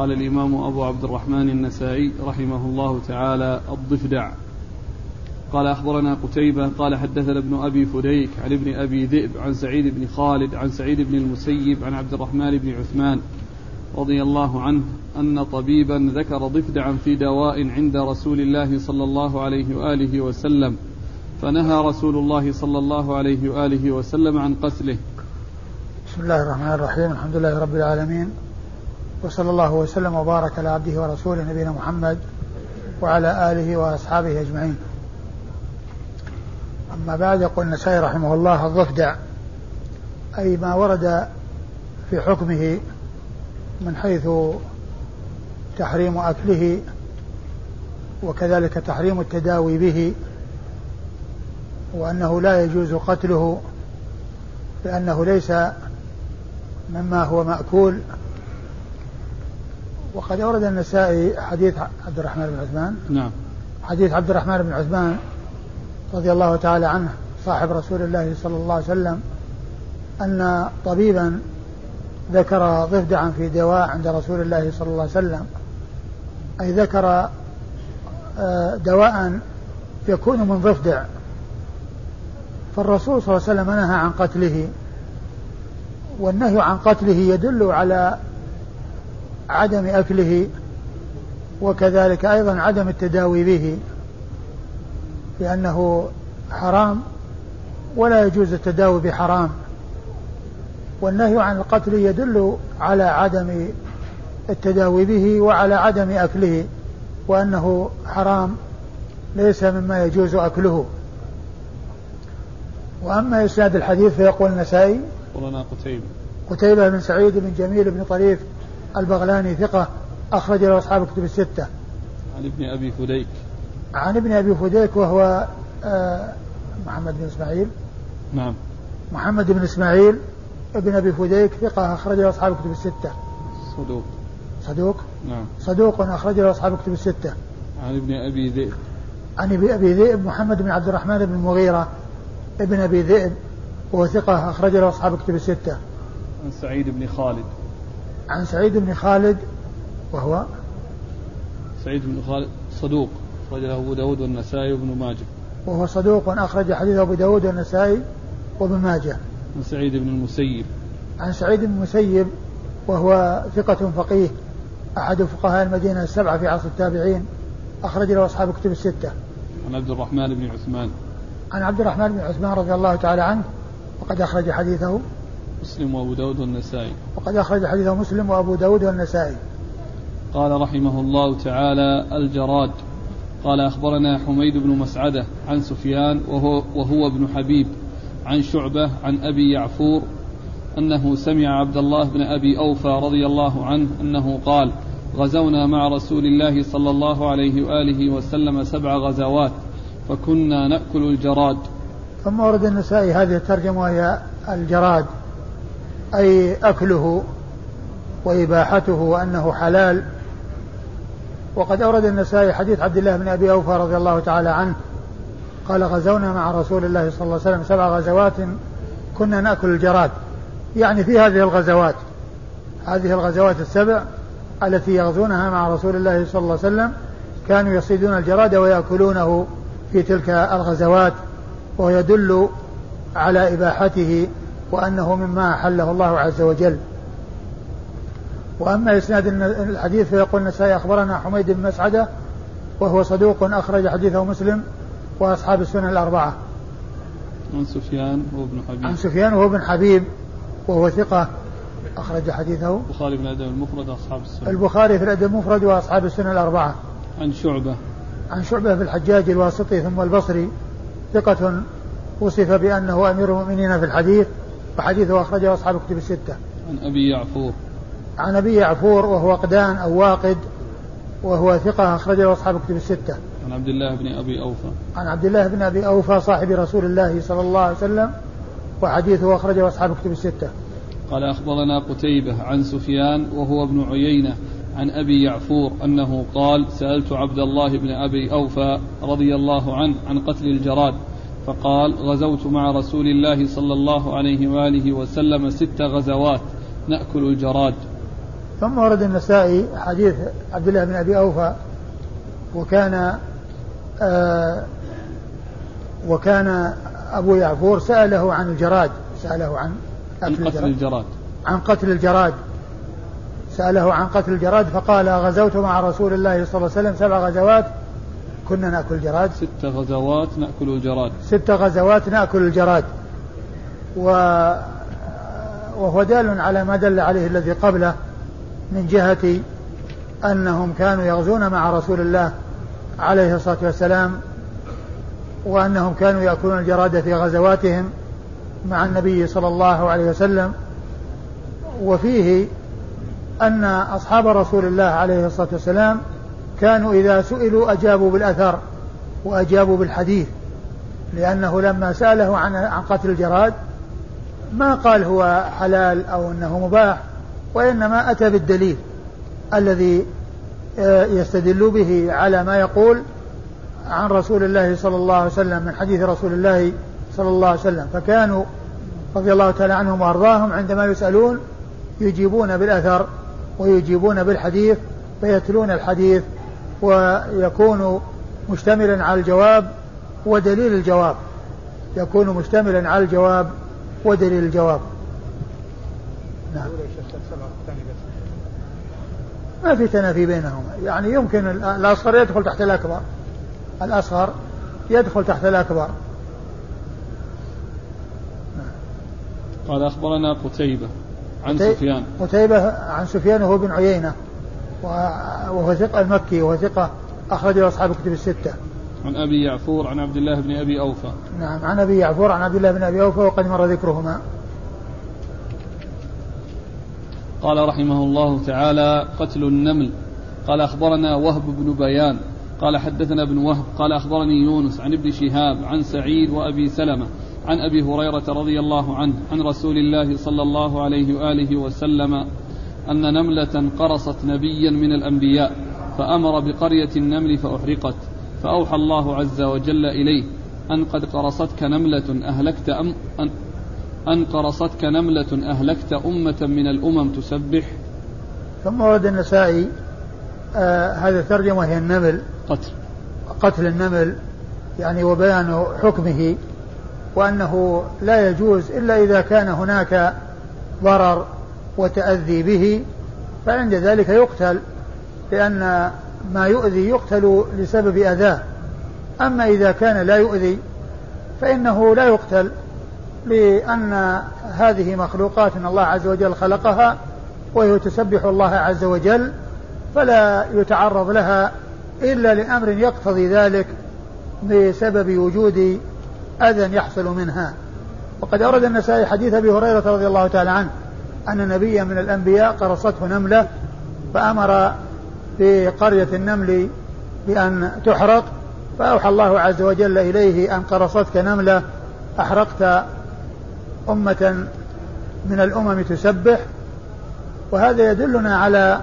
قال الإمام أبو عبد الرحمن النسائي رحمه الله تعالى الضفدع. قال أخبرنا قتيبة قال حدثنا ابن أبي فديك عن ابن أبي ذئب عن سعيد بن خالد عن سعيد بن المسيب عن عبد الرحمن بن عثمان رضي الله عنه أن طبيبا ذكر ضفدعا في دواء عند رسول الله صلى الله عليه وآله وسلم فنهى رسول الله صلى الله عليه وآله وسلم عن قتله. بسم الله الرحمن الرحيم الحمد لله رب العالمين وصلى الله وسلم وبارك على عبده ورسوله نبينا محمد وعلى آله وأصحابه أجمعين. أما بعد يقول النسائي رحمه الله الضفدع أي ما ورد في حكمه من حيث تحريم أكله وكذلك تحريم التداوي به وأنه لا يجوز قتله لأنه ليس مما هو مأكول وقد أورد النسائي حديث عبد الرحمن بن عثمان. نعم. حديث عبد الرحمن بن عثمان رضي الله تعالى عنه صاحب رسول الله صلى الله عليه وسلم أن طبيبا ذكر ضفدعا في دواء عند رسول الله صلى الله عليه وسلم. أي ذكر آه، دواء يكون من ضفدع. فالرسول صلى الله عليه وسلم نهى عن قتله والنهي عن قتله يدل على عدم أكله وكذلك أيضا عدم التداوي به لأنه حرام ولا يجوز التداوي بحرام. والنهي عن القتل يدل على عدم التداوي به وعلى عدم أكله وأنه حرام ليس مما يجوز أكله. وأما إسناد الحديث فيقول النسائي قلنا قتيبة. قتيبة بن سعيد بن جميل بن طريف البغلاني ثقة أخرج له أصحاب الكتب الستة. عن ابن أبي فديك. عن ابن أبي فديك وهو آه، محمد بن إسماعيل. نعم. محمد بن إسماعيل ابن أبي فديك ثقة أخرج له أصحاب الكتب الستة. صدوق. صدوق؟ نعم. صدوق أخرج له أصحاب الكتب الستة. عن ابن أبي ذئب. عن ابي أبي ذئب محمد بن عبد الرحمن بن المغيرة ابن أبي ذئب وهو ثقة أخرج له أصحاب الكتب الستة. عن سعيد بن خالد. عن سعيد بن خالد وهو سعيد بن خالد صدوق أخرج له أبو داود والنسائي وابن ماجه. وهو صدوق أخرج حديثه أبو داود والنسائي وابن ماجه. عن سعيد بن المسيب. عن سعيد بن المسيب وهو ثقة فقيه أحد فقهاء المدينة السبعة في عصر التابعين أخرج له أصحاب الكتب الستة. عن عبد الرحمن بن عثمان. عن عبد الرحمن بن عثمان رضي الله تعالى عنه وقد أخرج حديثه. مسلم وأبو داود والنسائي. وقد أخرج حديثه مسلم وأبو داود والنسائي. قال رحمه الله تعالى الجراد. قال أخبرنا حميد بن مسعدة عن سفيان وهو, وهو ابن حبيب عن شعبة عن أبي يعفور أنه سمع عبد الله بن أبي أوفى رضي الله عنه أنه قال غزونا مع رسول الله صلى الله عليه وآله وسلم سبع غزوات فكنا نأكل الجراد. ثم ورد النسائي هذه الترجمة وهي الجراد. أي أكله وإباحته وأنه حلال. وقد أورد النسائي حديث عبد الله بن أبي أوفى رضي الله تعالى عنه قال غزونا مع رسول الله صلى الله عليه وسلم سبع غزوات كنا نأكل الجراد. يعني في هذه الغزوات هذه الغزوات السبع التي يغزونها مع رسول الله صلى الله عليه وسلم كانوا يصيدون الجراد ويأكلونه في تلك الغزوات وهو يدل على إباحته وأنه مما أحله الله عز وجل. وأما إسناد الحديث فيقول النسائي أخبرنا حميد بن مسعدة وهو صدوق أخرج حديثه مسلم وأصحاب السنن الأربعة. عن سفيان وهو ابن حبيب. عن سفيان وهو ابن حبيب وهو ثقة أخرج حديثه. البخاري في الأدب المفرد وأصحاب السنن البخاري في الأدب المفرد وأصحاب السنن الأربعة. عن شعبة. عن شعبة في الحجاج الواسطي ثم البصري ثقة وصف بأنه أمير المؤمنين في الحديث. وحديثه أخرجه أصحاب الكتب الستة. عن أبي يعفور. عن أبي يعفور وهو قدان أو واقد وهو ثقة أخرجه أصحاب الكتب الستة. عن عبد الله بن أبي أوفى. عن عبد الله بن أبي أوفى صاحب رسول الله صلى الله عليه وسلم وحديثه أخرجه أصحاب الكتب الستة. قال أخبرنا قتيبة عن سفيان وهو ابن عيينة عن أبي يعفور أنه قال سألت عبد الله بن أبي أوفى رضي الله عنه عن قتل الجراد. فقال غزوت مع رسول الله صلى الله عليه وآله وسلم ست غزوات نأكل الجراد. ثم ورد النسائي حديث عبد الله بن أبي أوفى وكان آه وكان أبو يعفور سأله عن الجراد سأله عن قتل الجراد, الجراد. عن قتل الجراد. سأله عن قتل الجراد فقال غزوت مع رسول الله صلى الله عليه وسلم سبع غزوات كنا نأكل الجراد ست غزوات نأكل الجراد. ست غزوات نأكل الجراد. و وهو دال على ما دل عليه الذي قبله من جهة أنهم كانوا يغزون مع رسول الله عليه الصلاة والسلام وأنهم كانوا يأكلون الجراد في غزواتهم مع النبي صلى الله عليه وسلم. وفيه أن أصحاب رسول الله عليه الصلاة والسلام كانوا إذا سئلوا أجابوا بالأثر وأجابوا بالحديث لأنه لما سأله عن عن قتل الجراد ما قال هو حلال أو أنه مباح وإنما أتى بالدليل الذي آه، يستدل به على ما يقول عن رسول الله صلى الله عليه وسلم من حديث رسول الله صلى الله عليه وسلم. فكانوا رضي الله تعالى عنهم وأرضاهم عندما يسألون يجيبون بالأثر ويجيبون بالحديث فيتلون الحديث ويكون مشتملا على الجواب ودليل الجواب. يكون مشتملا على الجواب ودليل الجواب. نعم. ما في تنافي بينهما. يعني يمكن الأصغر يدخل تحت الأكبر. الأصغر يدخل تحت الأكبر. قال أخبرنا قتيبة عن سفيان. قتيبة عن سفيان وهو بن عيينة. وهو ثقة المكي وهو ثقة أخرجه أصحاب الكتب الستة. عن أبي يعفور عن عبد الله بن أبي أوفى. نعم عن أبي يعفور عن عبد الله بن أبي أوفى وقد مر ذكرهما. قال رحمه الله تعالى قتل النمل قال أخبرنا وهب بن بيان قال حدثنا ابن وهب قال أخبرني يونس عن ابن شهاب عن سعيد وأبي سلمة عن أبي هريرة رضي الله عنه عن رسول الله صلى الله عليه وآله وسلم أن نملة قرصت نبيا من الأنبياء فأمر بقرية النمل فأحرقت. فأوحى الله عز وجل إليه أن قد قرصتك نملة أهلكت أم أن, أن قرصتك نملة أهلكت أمة من الأمم تسبح. ثم ورد النسائي آه هذا الترجمة هي النمل. قتل. قتل النمل يعني وبيان حكمه وأنه لا يجوز إلا إذا كان هناك ضرر وتأذي به فعند ذلك يقتل لأن ما يؤذي يقتل لسبب أذاه. أما إذا كان لا يؤذي فإنه لا يقتل لأن هذه مخلوقات الله عز وجل خلقها وهي تسبح الله عز وجل فلا يتعرض لها إلا لأمر يقتضي ذلك بسبب وجود أذى يحصل منها. وقد أورد النسائي حديث أبي هريرة رضي الله تعالى عنه. أن نبيا من الأنبياء قرصته نملة فأمر في قرية النمل بأن تحرق فأوحى الله عز وجل إليه أن قرصتك نملة أحرقت أمة من الأمم تسبح. وهذا يدلنا على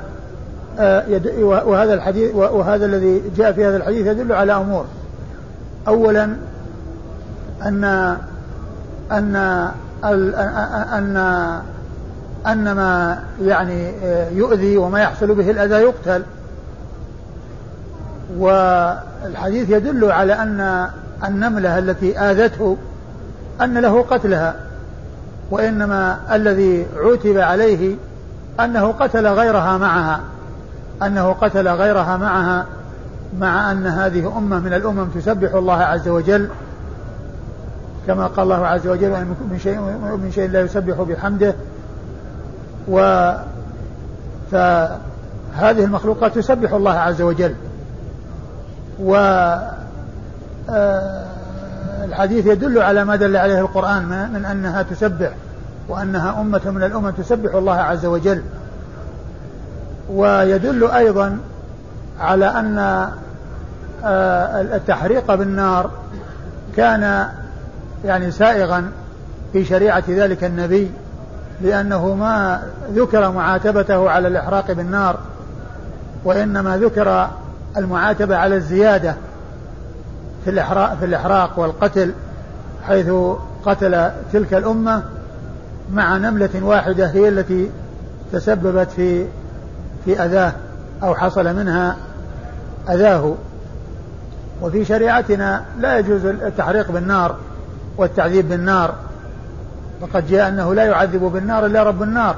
آه، وهذا الحديث وهذا الذي جاء في هذا الحديث يدل على أمور. أولا أن أن أن أن ما يعني يؤذي وما يحصل به الأذى يقتل. والحديث يدل على أن النملة التي آذته أن له قتلها وإنما الذي عوتب عليه أنه قتل غيرها معها أنه قتل غيرها معها مع أن هذه أمة من الأمم تسبح الله عز وجل كما قال الله عز وجل من شيء من شيء لا يسبح بحمده و فهذه المخلوقات تسبح الله عز وجل. و آه، الحديث يدل على ما دل عليه القرآن من أنها تسبح وأنها أمة من الأمم تسبح الله عز وجل. ويدل أيضا على أن آه، التحريق بالنار كان يعني سائغا في شريعة ذلك النبي. لأنه ما ذكر معاتبته على الإحراق بالنار وإنما ذكر المعاتبة على الزيادة في الإحراق, في الإحراق والقتل حيث قتل تلك الأمة مع نملة واحدة هي التي تسببت في في أذاه أو حصل منها أذاه. وفي شريعتنا لا يجوز التحريق بالنار والتعذيب بالنار. فقد جاء أنه لا يعذب بالنار إلا رب النار.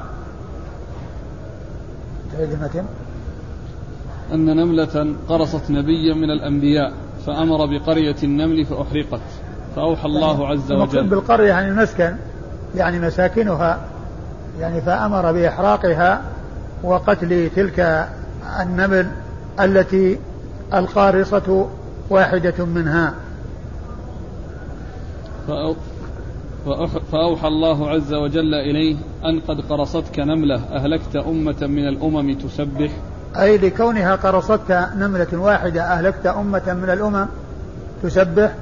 أن نملة قرصت نبيا من الأنبياء فأمر بقرية النمل فأحرقت. فأوحى الله عز وجل. بالقرية يعني المسكن يعني مساكنها يعني فأمر بإحراقها وقتل تلك النمل التي القارصة واحدة منها. فأوحى الله عز وجل إليه أن قد قرصتك نملة أهلكت أمة من الأمم تسبح. أي لكونها قرصتك نملة واحدة أهلكت أمة من الأمم تسبح.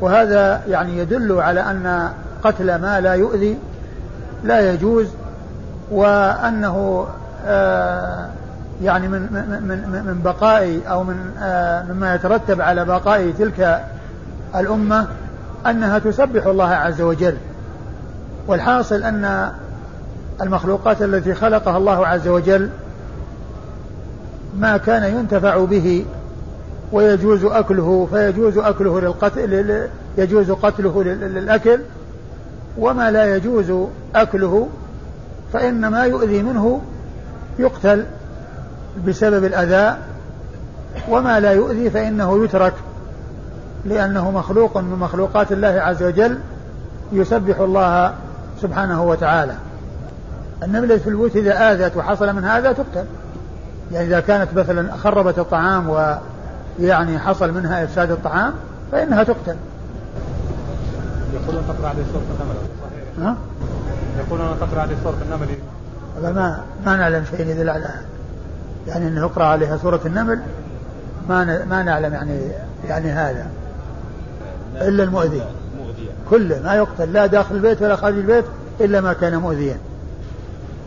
وهذا يعني يدل على أن قتل ما لا يؤذي لا يجوز وأنه آه يعني من من من بقاء أو من آه مما يترتب على بقاء تلك الأمة. أنها تسبح الله عز وجل والحاصل أن المخلوقات التي خلقها الله عز وجل ما كان ينتفع به ويجوز أكله فيجوز أكله للقتل يجوز قتله للأكل وما لا يجوز أكله فإن ما يؤذي منه يقتل بسبب الأذى وما لا يؤذي فإنه يترك. لأنه مخلوق من مخلوقات الله عز وجل يسبح الله سبحانه وتعالى. النملة في البيوت إذا آذت وحصل من هذا تقتل. يعني إذا كانت مثلا خربت الطعام ويعني حصل منها إفساد الطعام فإنها تقتل. يقولون تقرأ عليه سورة النمل. صحيح ها؟ يقولون تقرأ عليه سورة النمل. هذا ما ما نعلم شيء يدل على يعني إنه يقرأ عليها سورة النمل. ما ما نعلم يعني يعني هذا. إلا المؤذي كله ما يقتل لا داخل البيت ولا خارج البيت إلا ما كان مؤذيا.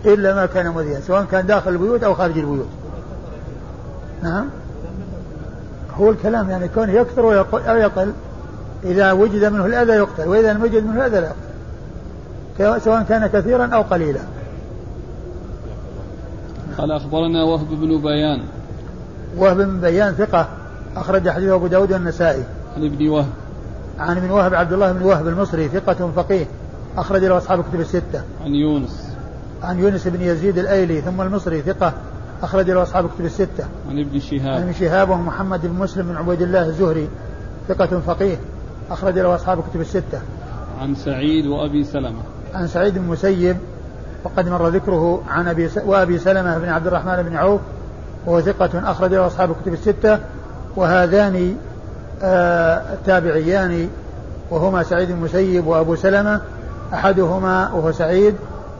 إلا ما كان مؤذيا سواء كان داخل البيوت أو خارج البيوت. نعم؟ هو الكلام يعني كونه يكثر أو يقل. إذا وجد منه الأذى يقتل وإذا لم يوجد منه الأذى لا يقتل. سواء كان كثيرا أو قليلا. قال أخبرنا وهب بن بيان. وهب بن بيان ثقة أخرج حديث أبو داود والنسائي. عن ابن وهب. عن ابن وهب عبد الله بن وهب المصري ثقة فقيه أخرج له أصحاب الكتب الستة عن يونس عن يونس بن يزيد الأيلي ثم المصري ثقة أخرج له أصحاب الكتب الستة. عن ابن شهاب. عن ابن شهاب وهو محمد بن مسلم بن عبيد الله الزهري ثقة فقيه أخرج له أصحاب الكتب الستة. عن سعيد وأبي سلمة. عن سعيد بن مسيب وقد مر ذكره عن أبي س... وأبي سلمة بن عبد الرحمن بن عوف وهو ثقة أخرج له أصحاب الكتب الستة وهذان التابعيان وهما سعيد بن المسيب وأبو سلمة أحدهما وهو سعيد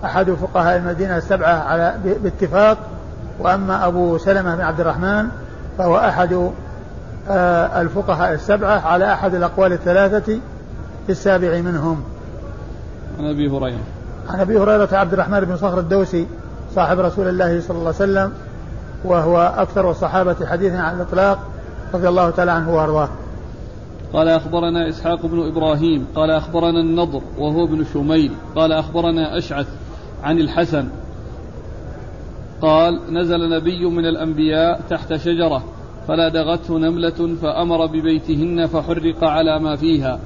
أحد فقهاء المدينة السبعة على باتفاق وأما أبو سلمة بن عبد الرحمن فهو أحد آه، الفقهاء السبعة على أحد الأقوال الثلاثة في السابع منهم. عن أبي هريرة. عن أبي هريرة عبد الرحمن بن صخر الدوسي صاحب رسول الله صلى الله عليه وسلم وهو أكثر الصحابة حديثا عن الإطلاق رضي الله تعالى عنه وأرضاه. قال أخبرنا إسحاق بن إبراهيم قال أخبرنا النضر وهو ابن شميل قال أخبرنا أشعث عن الحسن. قال نزل نبي من الأنبياء تحت شجرة فلدغته نملة فأمر ببيتهن فحرق على ما فيها.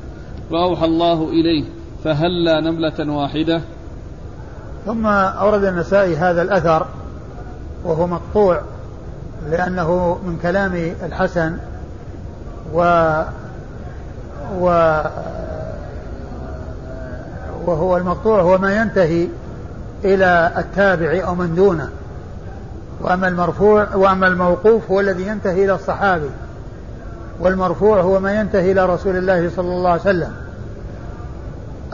فأوحى الله إليه فهلا نملة واحدة. ثم أورد النسائي هذا الأثر وهو مقطوع لأنه من كلام الحسن و و وهو المقطوع هو ما ينتهي إلى التابع أو من دونه. وأما المرفوع وأما الموقوف هو الذي ينتهي إلى الصحابي. والمرفوع هو ما ينتهي إلى رسول الله صلى الله عليه وسلم.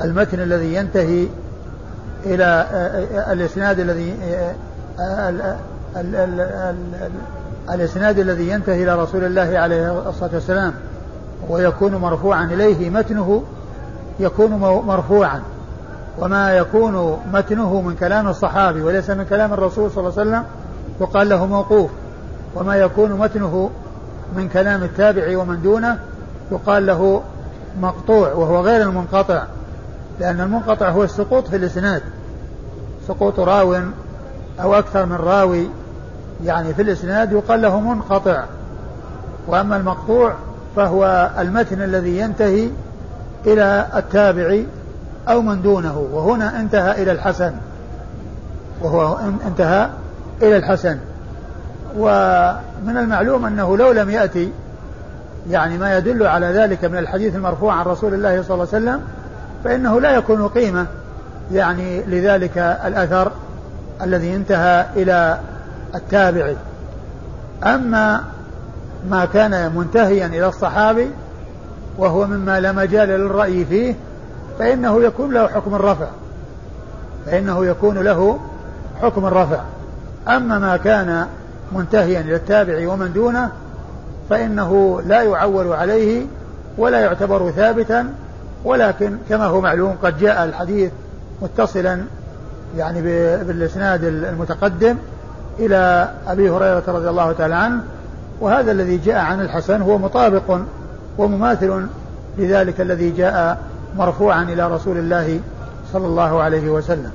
المتن الذي ينتهي إلى الإسناد الذي الإسناد الذي ينتهي إلى رسول الله عليه الصلاة والسلام. ويكون مرفوعا إليه متنه يكون مرفوعا. وما يكون متنه من كلام الصحابي وليس من كلام الرسول صلى الله عليه وسلم يقال له موقوف. وما يكون متنه من كلام التابع ومن دونه يقال له مقطوع وهو غير المنقطع. لأن المنقطع هو السقوط في الإسناد. سقوط راو أو أكثر من راوي يعني في الإسناد يقال له منقطع. وأما المقطوع فهو المتن الذي ينتهي إلى التابع أو من دونه وهنا انتهى إلى الحسن. وهو انتهى إلى الحسن. ومن المعلوم أنه لو لم يأتي يعني ما يدل على ذلك من الحديث المرفوع عن رسول الله صلى الله عليه وسلم فإنه لا يكون قيمة يعني لذلك الأثر الذي انتهى إلى التابع. أما ما كان منتهيا إلى الصحابي وهو مما لا مجال للرأي فيه فإنه يكون له حكم الرفع. فإنه يكون له حكم الرفع. أما ما كان منتهيا إلى التابع ومن دونه فإنه لا يعول عليه ولا يعتبر ثابتا ولكن كما هو معلوم قد جاء الحديث متصلا يعني بالإسناد المتقدم إلى أبي هريرة رضي الله تعالى عنه وهذا الذي جاء عن الحسن هو مطابق ومماثل لذلك الذي جاء مرفوعا إلى رسول الله صلى الله عليه وسلم.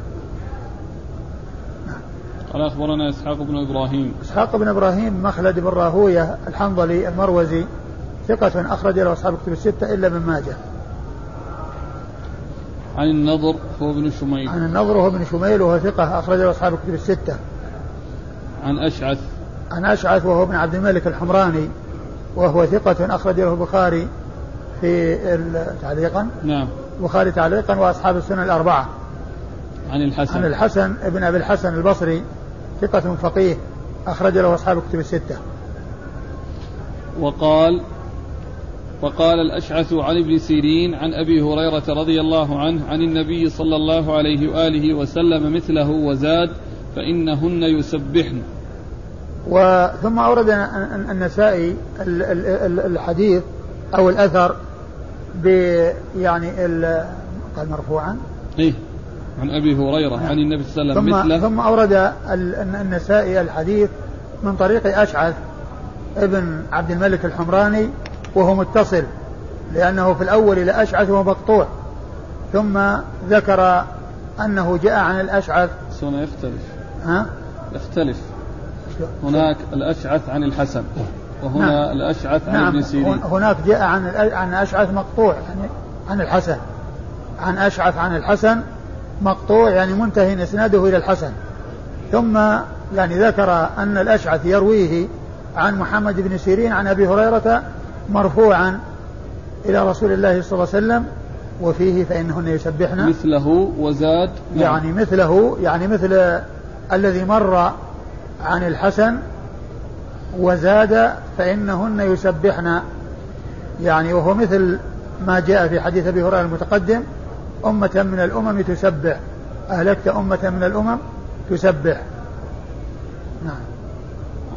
قال أخبرنا إسحاق بن إبراهيم. إسحاق بن إبراهيم مخلد بن راهوية الحنظلي المروزي ثقة أخرج له أصحاب الكتب الستة إلا من ماجه. عن النضر هو ابن شميل. عن النضر هو ابن شميل وهو ثقة أخرج له أصحاب الكتب الستة. عن أشعث عن أشعث وهو ابن عبد الملك الحمراني وهو ثقة أخرج له البخاري في تعليقا؟ نعم. البخاري تعليقا وأصحاب السنة الأربعة. عن الحسن. عن الحسن ابن أبي الحسن البصري ثقة فقيه أخرج له أصحاب الكتب الستة. وقال وقال الأشعث عن ابن سيرين عن أبي هريرة رضي الله عنه عن النبي صلى الله عليه وآله وسلم مثله وزاد فإنهن يسبحن. وثم أورد النسائي الحديث أو الأثر ب يعني قال مرفوعا. إيه. عن أبي هريرة عن النبي صلى الله عليه وسلم مثله. ثم أورد النسائي الحديث من طريق أشعث ابن عبد الملك الحمراني وهو متصل لأنه في الأول إلى أشعث وهو مقطوع. ثم ذكر أنه جاء عن الأشعث. هنا يختلف. ها؟ يختلف. هناك الأشعث عن الحسن وهنا نعم. الأشعث عن نعم. ابن سيرين هناك جاء عن عن أشعث مقطوع يعني عن الحسن عن أشعث عن الحسن مقطوع يعني منتهي إسناده إلى الحسن ثم يعني ذكر أن الأشعث يرويه عن محمد بن سيرين عن أبي هريرة مرفوعا إلى رسول الله صلى الله عليه وسلم وفيه فإنهن يسبحن مثله وزاد نعم. يعني مثله يعني مثل الذي مر عن الحسن وزاد فإنهن يسبحن. يعني وهو مثل ما جاء في حديث أبي هريرة المتقدم أمة من الأمم تسبح. أهلكت أمة من الأمم تسبح. نعم.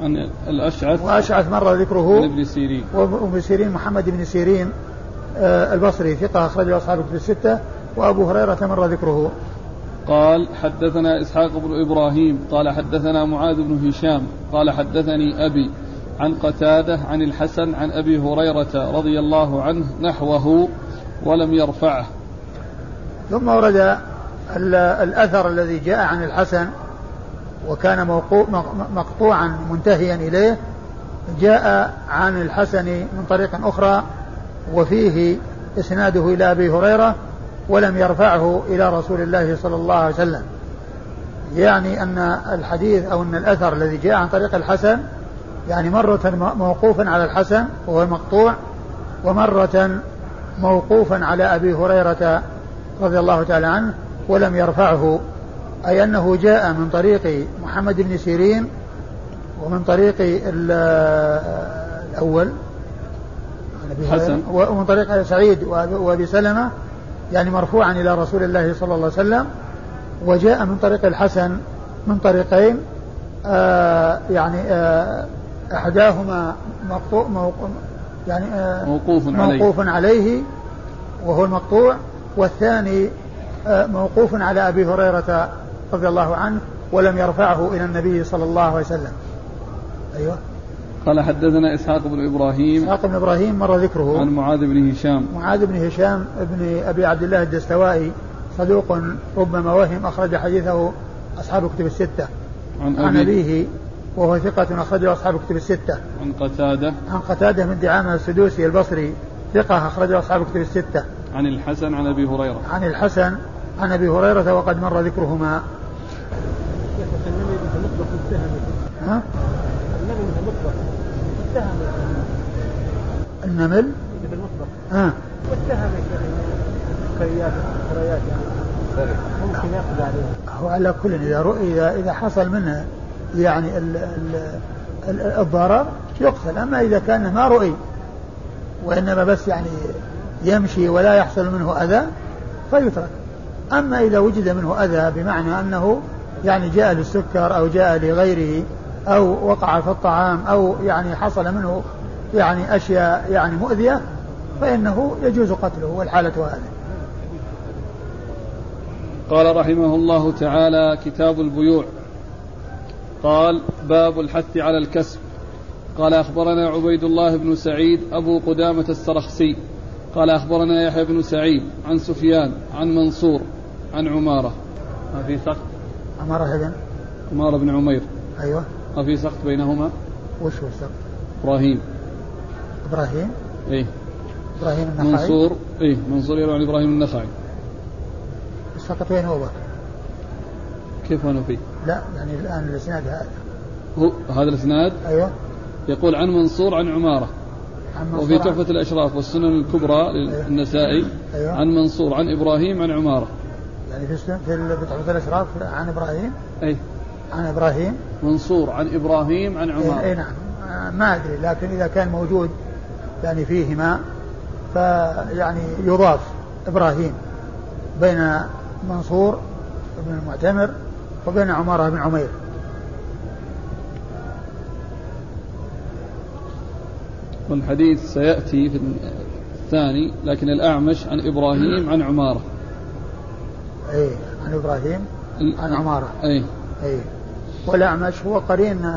عن الأشعث وأشعث مر ذكره عن ابن سيرين. وابن سيرين محمد بن سيرين آه البصري ثقة أخرجه أصحاب الكتب الستة وأبو هريرة مر ذكره. قال حدثنا إسحاق بن إبراهيم قال حدثنا معاذ بن هشام قال حدثني أبي عن قتادة عن الحسن عن أبي هريرة رضي الله عنه نحوه ولم يرفعه. ثم ورد الأثر الذي جاء عن الحسن وكان مقطوعا منتهيا إليه جاء عن الحسن من طريق أخرى وفيه إسناده إلى أبي هريرة ولم يرفعه إلى رسول الله صلى الله عليه وسلم. يعني أن الحديث أو أن الأثر الذي جاء عن طريق الحسن يعني مرة موقوفا على الحسن وهو المقطوع ومرة موقوفا على أبي هريرة رضي الله تعالى عنه ولم يرفعه. أي أنه جاء من طريق محمد بن سيرين ومن طريق الأول حسن. ومن طريق سعيد وأبي سلمة يعني مرفوعا إلى رسول الله صلى الله عليه وسلم وجاء من طريق الحسن من طريقين آه يعني آه أحداهما مقطوع موقوف يعني آه موقوف, موقوف عليه. عليه وهو المقطوع والثاني آه موقوف على أبي هريرة رضي الله عنه ولم يرفعه إلى النبي صلى الله عليه وسلم أيوه قال حدثنا إسحاق بن إبراهيم إسحاق بن إبراهيم مر ذكره عن معاذ بن هشام معاذ بن هشام بن أبي عبد الله الدستوائي صدوق ربما وهم أخرج حديثه أصحاب الكتب الستة عن, عن أبيه وهو ثقة أخرجه أصحاب كتب الستة. عن قتادة. عن قتادة من دعامة السدوسي البصري ثقة أخرجه أصحاب كتب الستة. عن الحسن عن أبي هريرة. عن الحسن عن أبي هريرة وقد مر ذكرهما. ها؟ النمل؟ في المطبخ. اتهم النمل الكريات يعني. ممكن يقضي عليه هو على كل إذا رؤي إذا إذا حصل منه يعني ال ال الضرر يقتل أما إذا كان ما رؤي وإنما بس يعني يمشي ولا يحصل منه أذى فيترك. أما إذا وجد منه أذى بمعنى أنه يعني جاء للسكر أو جاء لغيره أو وقع في الطعام أو يعني حصل منه يعني أشياء يعني مؤذية فإنه يجوز قتله والحالة هذه. قال رحمه الله تعالى كتاب البيوع. قال باب الحث على الكسب. قال أخبرنا عبيد الله بن سعيد أبو قدامة السرخسي. قال أخبرنا يحيى بن سعيد عن سفيان عن منصور عن عمارة. ما في سقط؟ عمارة بن؟ عمارة بن عمير. أيوه. ما في سقط بينهما؟ وش هو السقط إبراهيم. إبراهيم؟ إيه. إبراهيم النخعي؟ منصور. إيه منصور يروي عن إبراهيم النخعي. السقط وين هو؟ كيف أنا فيه؟ لا يعني الآن الإسناد هذا. هو هذا الإسناد؟ أيوه. يقول عن منصور عن عمارة. عن منصور وفي تحفة الأشراف والسنن الكبرى للنسائي أيوة. عن منصور عن إبراهيم عن عمارة. يعني في في تحفة الأشراف عن إبراهيم؟ أي عن إبراهيم؟ منصور عن إبراهيم عن عمر. أي نعم. ما أدري لكن إذا كان موجود يعني فيهما فيعني يضاف إبراهيم بين منصور بن المعتمر وبين عمارة بن عمير. والحديث سيأتي في الثاني لكن الأعمش عن إبراهيم عن عمارة. أي عن إبراهيم عن عمارة. أي أي والأعمش هو قرين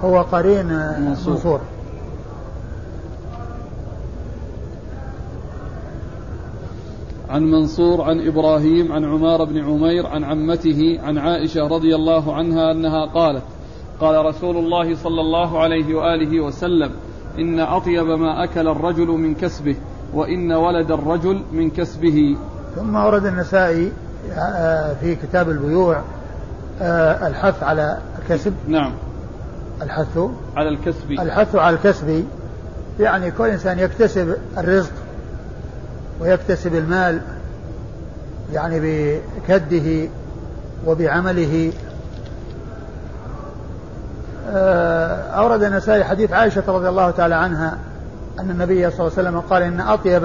هو قرين منصور, منصور. عن منصور عن إبراهيم عن عمار بن عمير عن عمته عن عائشة رضي الله عنها أنها قالت قال رسول الله صلى الله عليه وآله وسلم إن أطيب ما أكل الرجل من كسبه وإن ولد الرجل من كسبه ثم ورد النسائي آه، في كتاب البيوع الحث على الكسب. نعم. الحث. على الكسب. الحث على الكسب. يعني كل إنسان يكتسب الرزق ويكتسب المال يعني بكده وبعمله. آه، أورد النسائي حديث عائشة رضي الله تعالى عنها أن النبي صلى الله عليه وسلم قال إن أطيب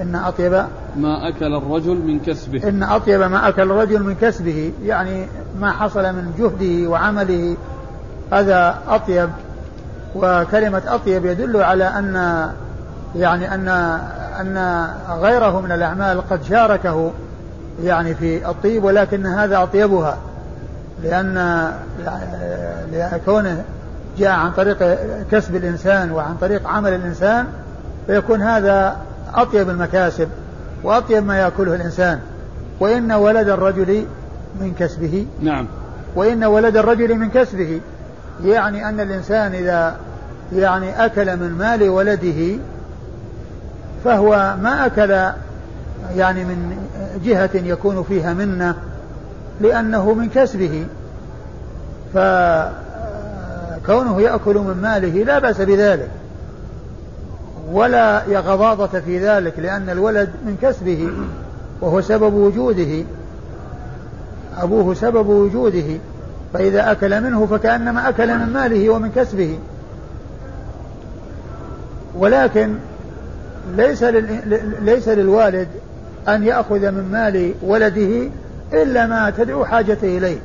إن أطيب ما أكل الرجل من كسبه. إن أطيب ما أكل الرجل من كسبه. يعني ما حصل من جهده وعمله هذا أطيب. وكلمة أطيب يدل على أن يعني أن أن غيره من الأعمال قد شاركه يعني في الطيب ولكن هذا أطيبها. لأن كونه جاء عن طريق كسب الإنسان وعن طريق عمل الإنسان فيكون هذا أطيب المكاسب وأطيب ما يأكله الإنسان. وإن ولد الرجل من كسبه. نعم. وإن ولد الرجل من كسبه. يعني أن الإنسان إذا يعني أكل من مال ولده فهو ما أكل يعني من جهة يكون فيها منة لأنه من كسبه. فكونه يأكل من ماله لا بأس بذلك. ولا يغضاضة في ذلك لأن الولد من كسبه وهو سبب وجوده. أبوه سبب وجوده فإذا أكل منه فكأنما أكل من ماله ومن كسبه. ولكن ليس ليس للوالد أن يأخذ من مال ولده إلا ما تدعو حاجته إليه.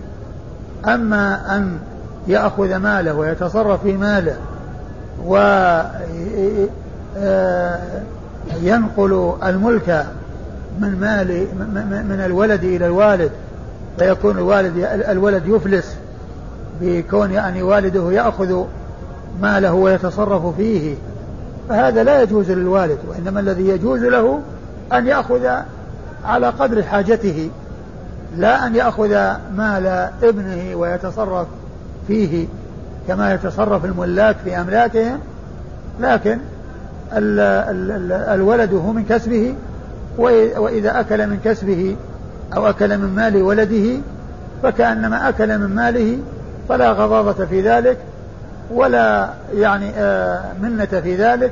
أما أن يأخذ ماله ويتصرف في ماله و آه، الملك من مال من الولد إلى الوالد فيكون الوالد الولد يفلس بكون يعني والده يأخذ ماله ويتصرف فيه. فهذا لا يجوز للوالد وإنما الذي يجوز له أن يأخذ على قدر حاجته لا أن يأخذ مال ابنه ويتصرف فيه كما يتصرف الملاك في أملاكهم. لكن ال ال ال الولد هو من كسبه وإذا أكل من كسبه أو أكل من مال ولده فكأنما أكل من ماله فلا غضاضة في ذلك ولا يعني آه، منة في ذلك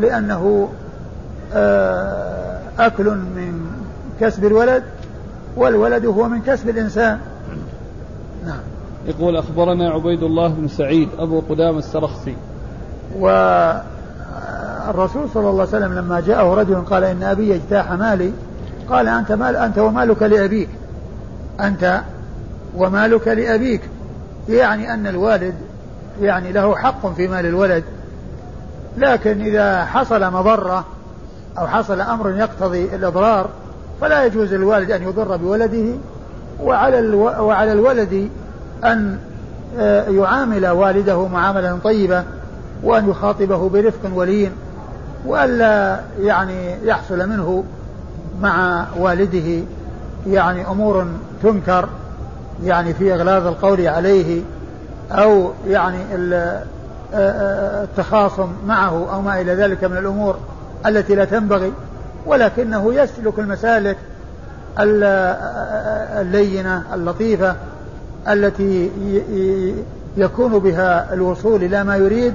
لأنه آه، أكل من كسب الولد والولد هو من كسب الإنسان. نعم. يقول أخبرنا عبيد الله بن سعيد أبو قدام السرخسي. والرسول صلى الله عليه وسلم لما جاءه رجل قال إن أبي اجتاح مالي قال أنت مال أنت ومالك لأبيك. أنت ومالك لأبيك. يعني أن الوالد يعني له حق في مال الولد. لكن إذا حصل مضرة أو حصل أمر يقتضي الإضرار فلا يجوز للوالد أن يضر بولده. وعلى. وعلى الولد أن آه، يعامل والده معاملة طيبة وأن يخاطبه برفق ولين وألا يعني يحصل منه مع والده يعني أمور تنكر يعني في إغلاظ القول عليه أو يعني التخاصم معه أو ما إلى ذلك من الأمور التي لا تنبغي. ولكنه يسلك المسالك اللينة اللطيفة التي يكون بها الوصول إلى ما يريد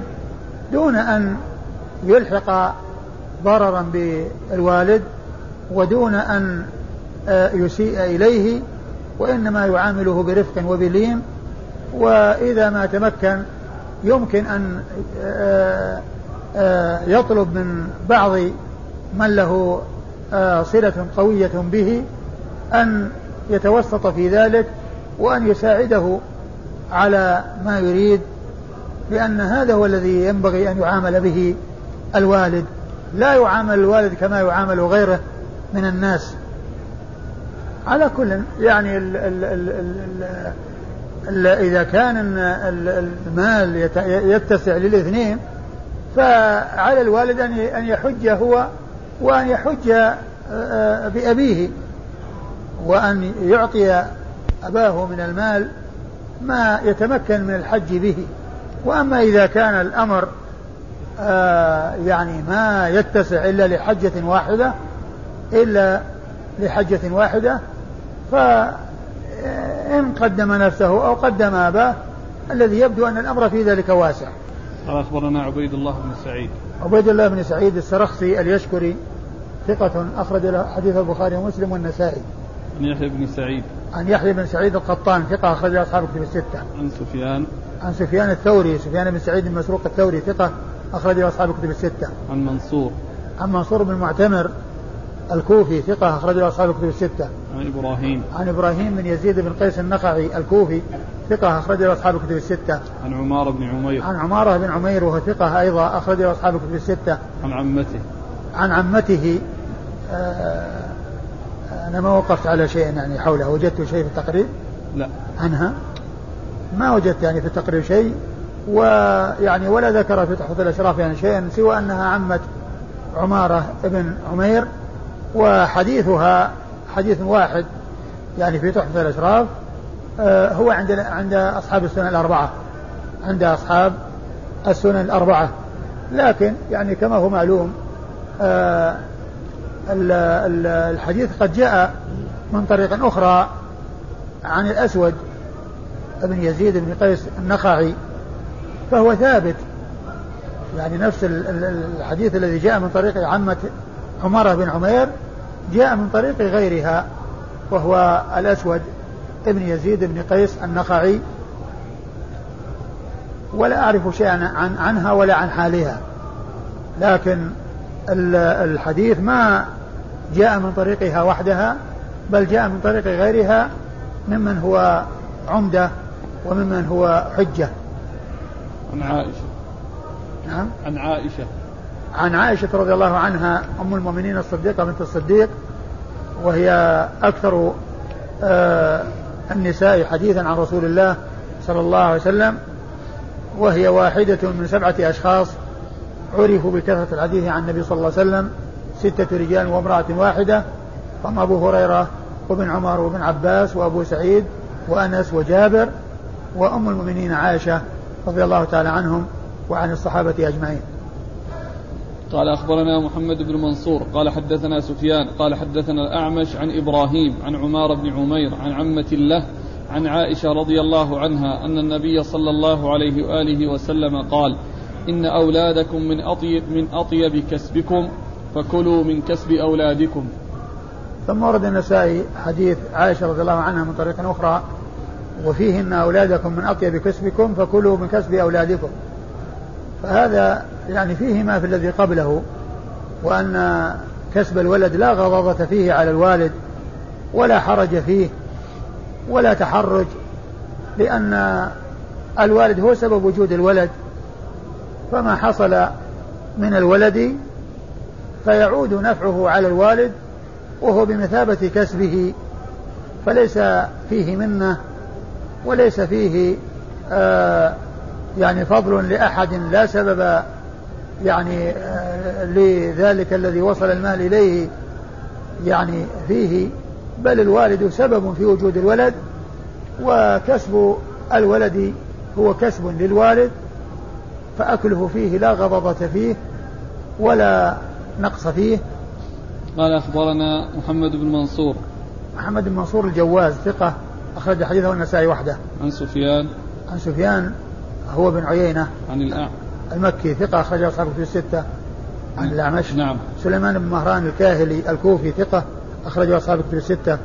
دون أن يلحق ضررا بالوالد. ودون أن يسيء إليه وإنما يعامله برفق وبلين وإذا ما تمكن يمكن أن آه، آه، يطلب من بعض من له آه، صلة قوية به أن يتوسط في ذلك وأن يساعده على ما يريد لأن هذا هو الذي ينبغي أن يعامل به الوالد. لا يعامل الوالد كما يعامل غيره. من الناس. على كل يعني ال ال ال ال ال إذا كان المال يتسع للاثنين فعلى الوالد أن يحج هو وأن يحج آه، آه، بأبيه وأن يعطي أباه من المال ما يتمكن من الحج به. وأما إذا كان الأمر آه، يعني ما يتسع إلا لحجة واحدة إلا لحجة واحدة فإن قدم نفسه أو قدم أباه الذي يبدو أن الأمر في ذلك واسع قال أخبرنا عبيد الله بن سعيد عبيد الله بن سعيد السرخسي اليشكري ثقة أخرج له حديث البخاري ومسلم والنسائي. عن يحيى بن سعيد. عن يحيى بن سعيد القطان ثقة أخرج أصحاب الكتب الستة. عن سفيان. عن سفيان الثوري، سفيان بن سعيد المسروق الثوري ثقة أخرج أصحاب الكتب الستة. عن منصور. عن منصور بن معتمر الكوفي ثقة أخرج له أصحاب الكتب الستة. عن إبراهيم. عن إبراهيم بن يزيد بن قيس النخعي الكوفي ثقة أخرج له أصحاب الكتب الستة. عن عمارة بن عمير. عن عمارة بن عمير وهو ثقة أيضا أخرج له أصحاب الكتب الستة. عن عمته. عن عمته آه أنا ما وقفت على شيء يعني حولها وجدت شيء في التقريب لا عنها ما وجدت يعني في التقريب شيء ويعني ولا ذكر في تحفة الأشراف يعني شيئا سوى أنها عمة عمارة ابن عمير وحديثها حديث واحد يعني في تحفة الأشراف آه هو عند عند أصحاب السنن الأربعة عند أصحاب السنن الأربعة. لكن يعني كما هو معلوم آه الحديث قد جاء من طريق أخرى عن الأسود بن يزيد بن قيس النخعي فهو ثابت. يعني نفس الحديث الذي جاء من طريق عمة عمارة بن عمير جاء من طريق غيرها وهو الأسود ابن يزيد بن قيس النخعي ولا أعرف شيئا عن عنها ولا عن حالها. لكن الحديث ما جاء من طريقها وحدها بل جاء من طريق غيرها ممن هو عمدة وممن هو حجة. عن عائشة. نعم. عن عائشة. عن عائشة رضي الله عنها أم المؤمنين الصديقة بنت الصديق وهي أكثر آه النساء حديثا عن رسول الله صلى الله عليه وسلم وهي واحدة من سبعة أشخاص عرفوا بكثرة الحديث عن النبي صلى الله عليه وسلم ستة رجال وامرأة واحدة هم أبو هريرة وابن عمر وابن عباس وأبو سعيد وأنس وجابر وأم المؤمنين عائشة رضي الله تعالى عنهم وعن الصحابة أجمعين. قال أخبرنا محمد بن منصور قال حدثنا سفيان قال حدثنا الأعمش عن إبراهيم عن عمار بن عمير عن عمة له عن عائشة رضي الله عنها أن النبي صلى الله عليه وآله وسلم قال إن أولادكم من أطيب, من أطيب كسبكم فكلوا من كسب أولادكم. ثم ورد النسائي حديث عائشة رضي الله عنها من طريق أخرى وفيه إن أولادكم من أطيب كسبكم فكلوا من كسب أولادكم. فهذا يعني فيه ما في الذي قبله وأن كسب الولد لا غضاضة فيه على الوالد ولا حرج فيه ولا تحرج لأن الوالد هو سبب وجود الولد. فما حصل من الولد فيعود نفعه على الوالد وهو بمثابة كسبه. فليس فيه منة وليس فيه آه يعني فضل لأحد لا سبب يعني آه لذلك الذي وصل المال إليه يعني فيه بل الوالد سبب في وجود الولد وكسب الولد هو كسب للوالد فأكله فيه لا غضضة فيه ولا نقص فيه. قال أخبرنا محمد بن منصور. محمد بن منصور الجواز ثقة أخرج حديثه النسائي وحده. عن سفيان. عن سفيان هو بن عيينة. عن الأعمى. المكي ثقة أخرج أصحابه في الستة عن الأعمش. نعم. سليمان بن مهران الكاهلي الكوفي ثقة أخرجه أصحابه في الستة.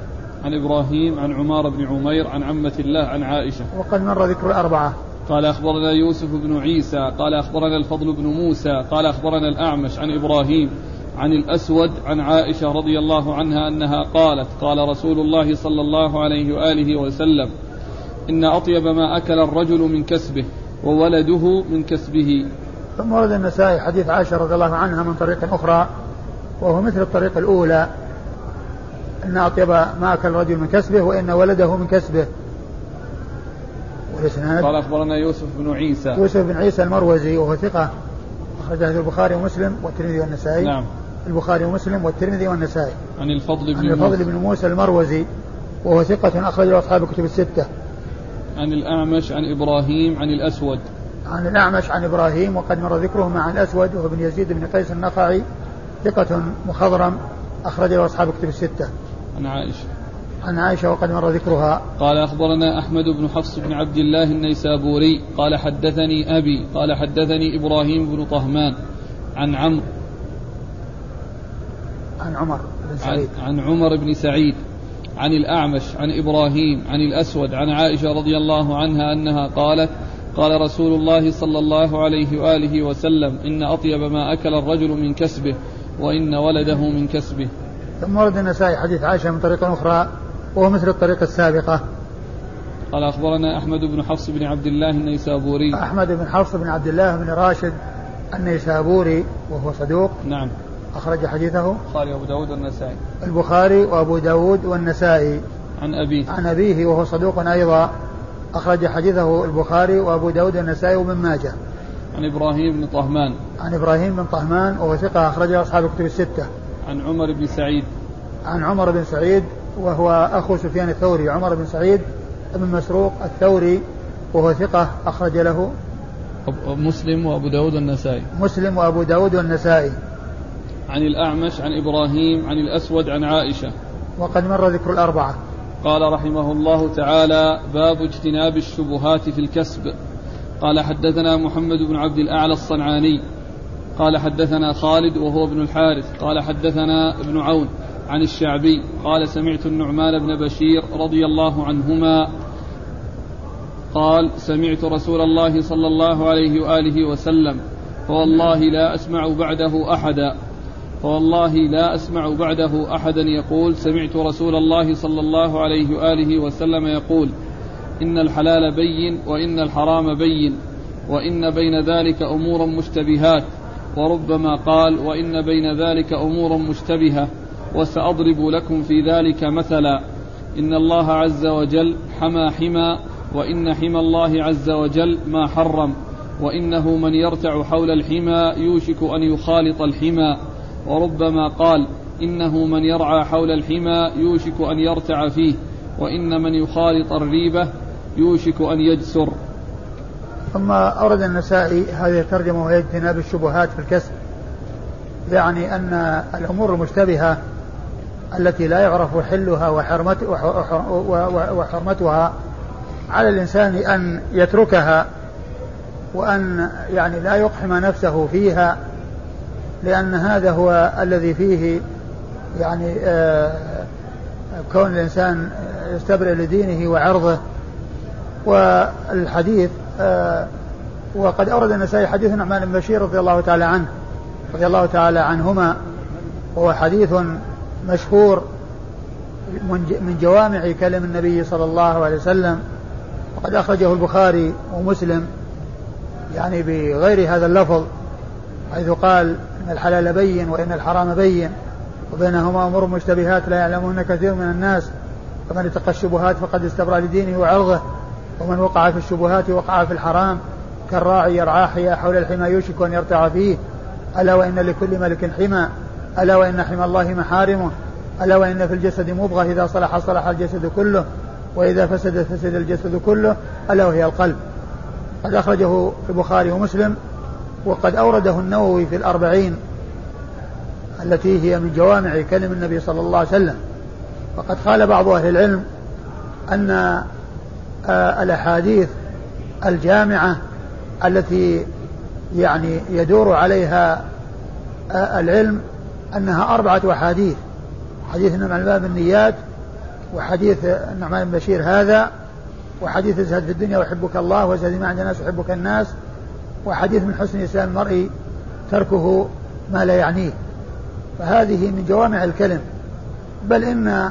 عن إبراهيم عن عمار بن عمير عن عمة الله عن عائشة. وقد مر ذكر الأربعة. قال أخبرنا يوسف بن عيسى قال أخبرنا الفضل بن موسى قال أخبرنا الأعمش عن إبراهيم عن الأسود عن عائشة رضي الله عنها أنها قالت قال رسول الله صلى الله عليه وآله وسلم إن أطيب ما أكل الرجل من كسبه. وولده من كسبه. ثم ورد النسائي حديث عائشة رضي الله عنها من طريق أخرى وهو مثل الطريق الأولى. إن أطيب ما أكل الرجل من كسبه وإن ولده من كسبه. والإسناد؟ قال أخبرنا يوسف بن عيسى. يوسف بن عيسى المروزي وهو ثقة. أخرجه البخاري ومسلم والترمذي والنسائي. نعم. البخاري ومسلم والترمذي والنسائي. عن الفضل بن عن الفضل بن موسى المروزي وهو ثقة أخرجه أصحاب الكتب الستة. عن الأعمش عن إبراهيم عن الأسود. عن الأعمش عن إبراهيم وقد مر ذكره مع الأسود وهو بن يزيد بن قيس النخعي ثقة مخضرم أخرجه أصحاب الكتب الستة. عن عائشة. عن عائشة وقد مر ذكرها. قال أخبرنا أحمد بن حفص بن عبد الله النيسابوري قال حدثني أبي قال حدثني إبراهيم بن طهمان. عن عمرو. عن عمر بن سعيد. عن, عن عمر بن سعيد. عن الأعمش عن إبراهيم عن الأسود عن عائشة رضي الله عنها أنها قالت قال رسول الله صلى الله عليه وآله وسلم إن أطيب ما أكل الرجل من كسبه وإن ولده من كسبه. ثم ورد النسائي حديث عائشة من طريق أخرى وهو مثل الطريقة السابقة. قال أخبرنا أحمد بن حفص بن عبد الله النيسابوري. أحمد بن حفص بن عبد الله بن راشد النيسابوري وهو صدوق. نعم. أخرج حديثه البخاري وأبو داود والنسائي. البخاري وأبو داود والنسائي. عن أبيه. عن أبيه وهو صدوق أيضا. أخرج حديثه البخاري وأبو داود والنسائي وابن ماجه. عن إبراهيم بن طهمان. عن إبراهيم بن طهمان وهو ثقة أخرجه أصحاب الكتب الستة. عن عمر بن سعيد. عن عمر بن سعيد وهو أخو سفيان الثوري. عمر بن سعيد بن مسروق الثوري وهو ثقة أخرج له. مسلم وأبو داود والنسائي. مسلم وأبو داود والنسائي. عن الأعمش عن إبراهيم عن الأسود عن عائشة. وقد مر ذكر الأربعة. قال رحمه الله تعالى باب اجتناب الشبهات في الكسب. قال حدثنا محمد بن عبد الأعلى الصنعاني. قال حدثنا خالد وهو ابن الحارث. قال حدثنا ابن عون عن الشعبي. قال سمعت النعمان بن بشير رضي الله عنهما قال سمعت رسول الله صلى الله عليه وآله وسلم. فوالله لا أسمع بعده أحدا. فوالله لا أسمع بعده أحدا يقول سمعت رسول الله صلى الله عليه وآله وسلم يقول إن الحلال بين وإن الحرام بين وإن بين ذلك امورا مشتبهات وربما قال وإن بين ذلك امورا مشتبهة وسأضرب لكم في ذلك مثلا إن الله عز وجل حمى حمى وإن حمى الله عز وجل ما حرم وإنه من يرتع حول الحمى يوشك أن يخالط الحمى وربما قال إنه من يرعى حول الحمى يوشك أن يرتع فيه وإن من يخالط الريبة يوشك أن يجسر. ثم أورد النسائي هذه الترجمة وهي اجتناب الشبهات في الكسب يعني أن الأمور المشتبهة التي لا يعرف حلها وحرمتها على الإنسان أن يتركها وأن يعني لا يقحم نفسه فيها لأن هذا هو الذي فيه يعني آه كون الإنسان يستبرئ لدينه وعرضه. والحديث آه وقد أورد النسائي حديث النعمان بن بشير رضي الله تعالى عنه رضي الله تعالى عنهما وهو حديث مشهور من جوامع كلم النبي صلى الله عليه وسلم. وقد أخرجه البخاري ومسلم يعني بغير هذا اللفظ حيث قال إن الحلال بين وإن الحرام بين وبينهما أمور مشتبهات لا يعلمون كثير من الناس فمن اتقى الشبهات فقد استبرأ لدينه وعرضه ومن وقع في الشبهات وقع في الحرام كالراعي يرعى حيا حول الحمى يوشك أن يرتع فيه ألا وإن لكل ملك حمى ألا وإن حمى الله محارمه ألا وإن في الجسد مضغة إذا صلح صلح الجسد كله وإذا فسد فسد الجسد كله ألا وهي القلب. قد أخرجه البخاري ومسلم وقد أورده النووي في الأربعين التي هي من جوامع كلم النبي صلى الله عليه وسلم. وقد قال بعض أهل العلم أن آه، الأحاديث الجامعة التي يعني يدور عليها آه، العلم أنها أربعة أحاديث. حديث النعمان باب النيات وحديث النعمان بن بشير هذا وحديث ازهد في الدنيا ويحبك الله وازهد ما عند الناس ويحبك الناس. وحديث من حسن إسلام المرء تركه ما لا يعنيه. فهذه من جوامع الكلم. بل إن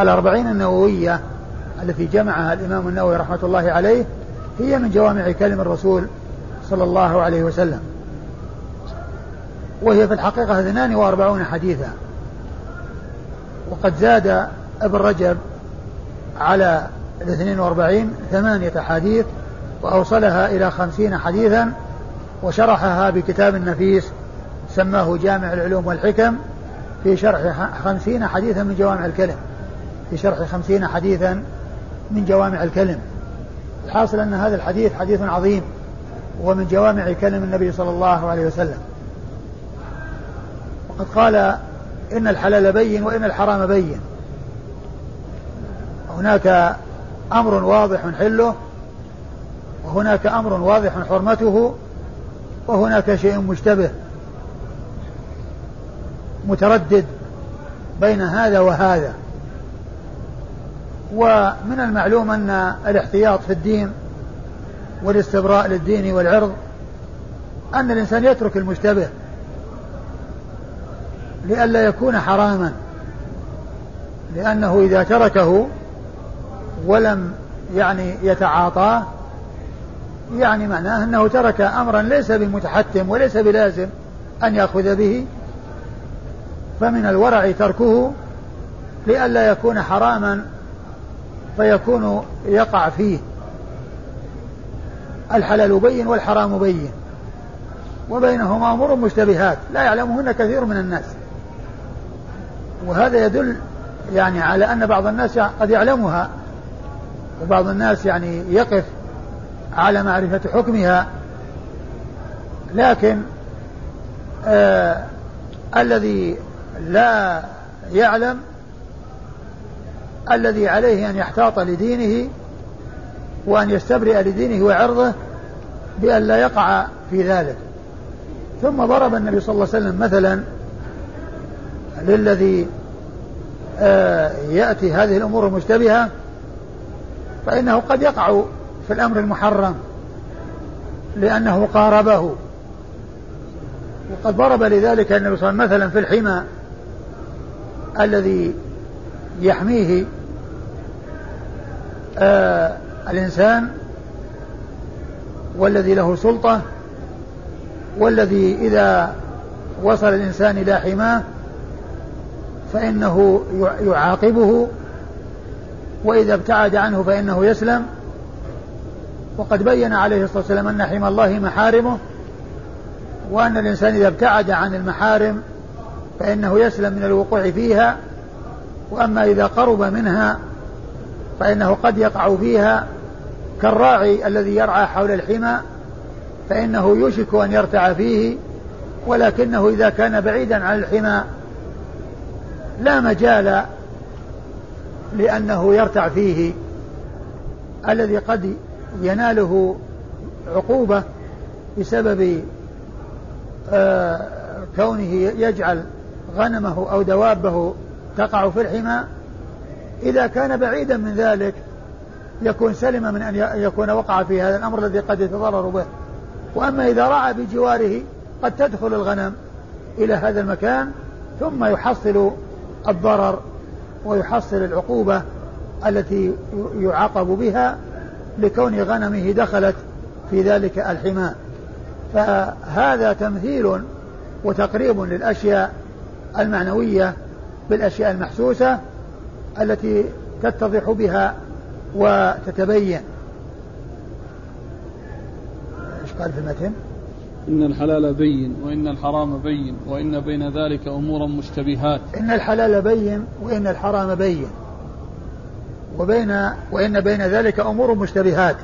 الأربعين النووية التي جمعها الإمام النووي رحمة الله عليه هي من جوامع كلم الرسول صلى الله عليه وسلم. وهي في الحقيقة 42 حديثا. وقد زاد ابن رجب على الاثنين وأربعين ثمانية حديث وأوصلها إلى خمسين حديثا وشرحها بكتاب نفيس سماه جامع العلوم والحكم في شرح خمسين حديثا من جوامع الكلم. في شرح خمسين حديثا من جوامع الكلم. الحاصل أن هذا الحديث حديث عظيم ومن جوامع كلم النبي صلى الله عليه وسلم. وقد قال إن الحلال بين وإن الحرام بين. هناك أمر واضح حله وهناك أمر واضح حرمته وهناك شيء مشتبه متردد بين هذا وهذا. ومن المعلوم أن الاحتياط في الدين والاستبراء للدين والعرض أن الإنسان يترك المشتبه لئلا يكون حراما لأنه إذا تركه ولم يعني يتعاطاه يعني معناه أنه ترك أمرا ليس بمتحتم وليس بلازم أن يأخذ به فمن الورع تركه لئلا يكون حراما فيكون يقع فيه. الحلال بين والحرام بين وبينهما أمور مشتبهات لا يعلمهن كثير من الناس. وهذا يدل يعني على أن بعض الناس قد يعلمها وبعض الناس يعني يقف على معرفة حكمها. لكن آه الذي لا يعلم الذي عليه أن يحتاط لدينه وأن يستبرئ لدينه وعرضه بأن لا يقع في ذلك. ثم ضرب النبي صلى الله عليه وسلم مثلا للذي آه يأتي هذه الأمور المشتبهة فإنه قد يقع في الأمر المحرم لأنه قاربه. وقد ضرب لذلك النبي صلى الله عليه وسلم مثلا في الحمى الذي يحميه آه الإنسان والذي له سلطة والذي إذا وصل الإنسان إلى حماه فإنه يعاقبه وإذا ابتعد عنه فإنه يسلم. وقد بين عليه الصلاة والسلام أن حمى الله محارمه وأن الإنسان إذا ابتعد عن المحارم فإنه يسلم من الوقوع فيها وأما إذا قرب منها فإنه قد يقع فيها. كالراعي الذي يرعى حول الحمى فإنه يوشك أن يرتع فيه ولكنه إذا كان بعيدا عن الحمى لا مجال لأنه يرتع فيه. الذي قد يناله عقوبة بسبب آه كونه يجعل غنمه أو دوابه تقع في الحمى إذا كان بعيدا من ذلك يكون سلم من أن يكون وقع في هذا الأمر الذي قد يتضرر به. وأما إذا رعى بجواره قد تدخل الغنم إلى هذا المكان ثم يحصل الضرر ويحصل العقوبة التي يعاقب بها لكون غنمه دخلت في ذلك الحماء فهذا تمثيل وتقريب للأشياء المعنوية بالأشياء المحسوسة التي تتضح بها وتتبين. إيش قال في المتن؟ إن الحلال بين وإن الحرام بين وإن بين ذلك أمورا مشتبهات. إن الحلال بين وإن الحرام بين. وبين وإن بين ذلك أمور مشتبهات.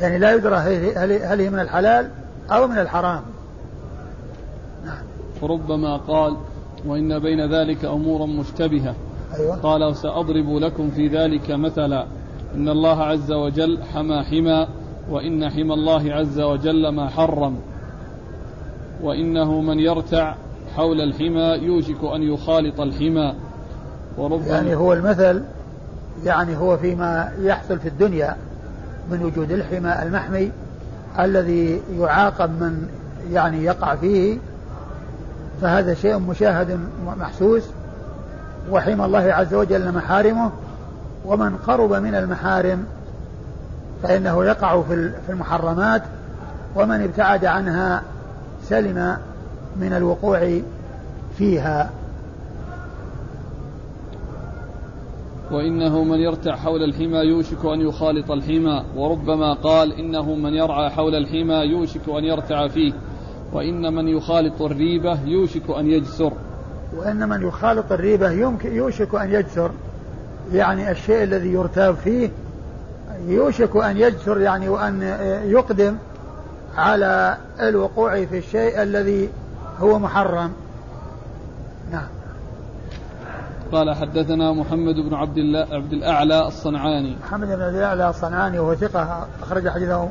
يعني لا يدرى هل هي من الحلال أو من الحرام. نعم. وربما قال وإن بين ذلك أمورا مشتبهة. أيوة. قال وسأضرب لكم في ذلك مثلا. إن الله عز وجل حمى حمى وإن حمى الله عز وجل ما حرم. وإنه من يرتع حول الحمى يوشك أن يخالط الحمى. وربما يعني هو المثل يعني هو فيما يحصل في الدنيا من وجود الحمى المحمي الذي يعاقب من يعني يقع فيه فهذا شيء مشاهد محسوس. وحمى الله عز وجل محارمه ومن قرب من المحارم فإنه يقع في المحرمات ومن ابتعد عنها سلم من الوقوع فيها. وإنه من يرتع حول الحمى يوشك أن يخالط الحمى وربما قال إنه من يرعى حول الحمى يوشك أن يرتع فيه وإن من يخالط الريبة يوشك أن يجسر. وإن من يخالط الريبة يمكن يوشك أن يجسر. يعني الشيء الذي يرتاب فيه يوشك أن يجسر يعني وأن يقدم على الوقوع في الشيء الذي هو محرم. نعم. قال حدثنا محمد بن عبد الله عبد الأعلى الصنعاني محمد بن عبد الأعلى الصنعاني وهو ثقة أخرج حديثه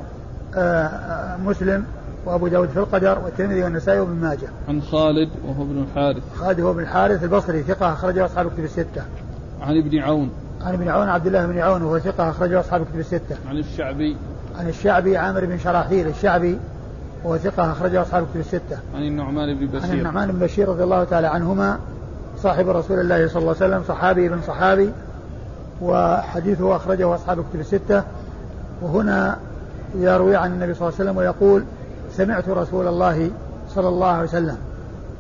آه، آه، مسلم وأبو داود في القدر والترمذي والنسائي وابن ماجه. عن خالد وهو ابن الحارث. خالد هو ابن الحارث البصري ثقة أخرجه أصحاب الكتب الستة. عن ابن عون. عن ابن عون عبد الله بن عون وهو ثقة أخرجه أصحاب الكتب الستة. عن الشعبي. عن الشعبي عامر بن شراحيل الشعبي وهو ثقة أخرجه أصحاب الكتب الستة. عن النعمان بن بشير. عن النعمان بن بشير رضي الله تعالى عنهما صاحب رسول الله صلى الله عليه وسلم صحابي بن صحابي وحديثه أخرجه أصحاب الكتب الستة. وهنا يروي عن النبي صلى الله عليه وسلم ويقول سمعت رسول الله صلى الله عليه وسلم.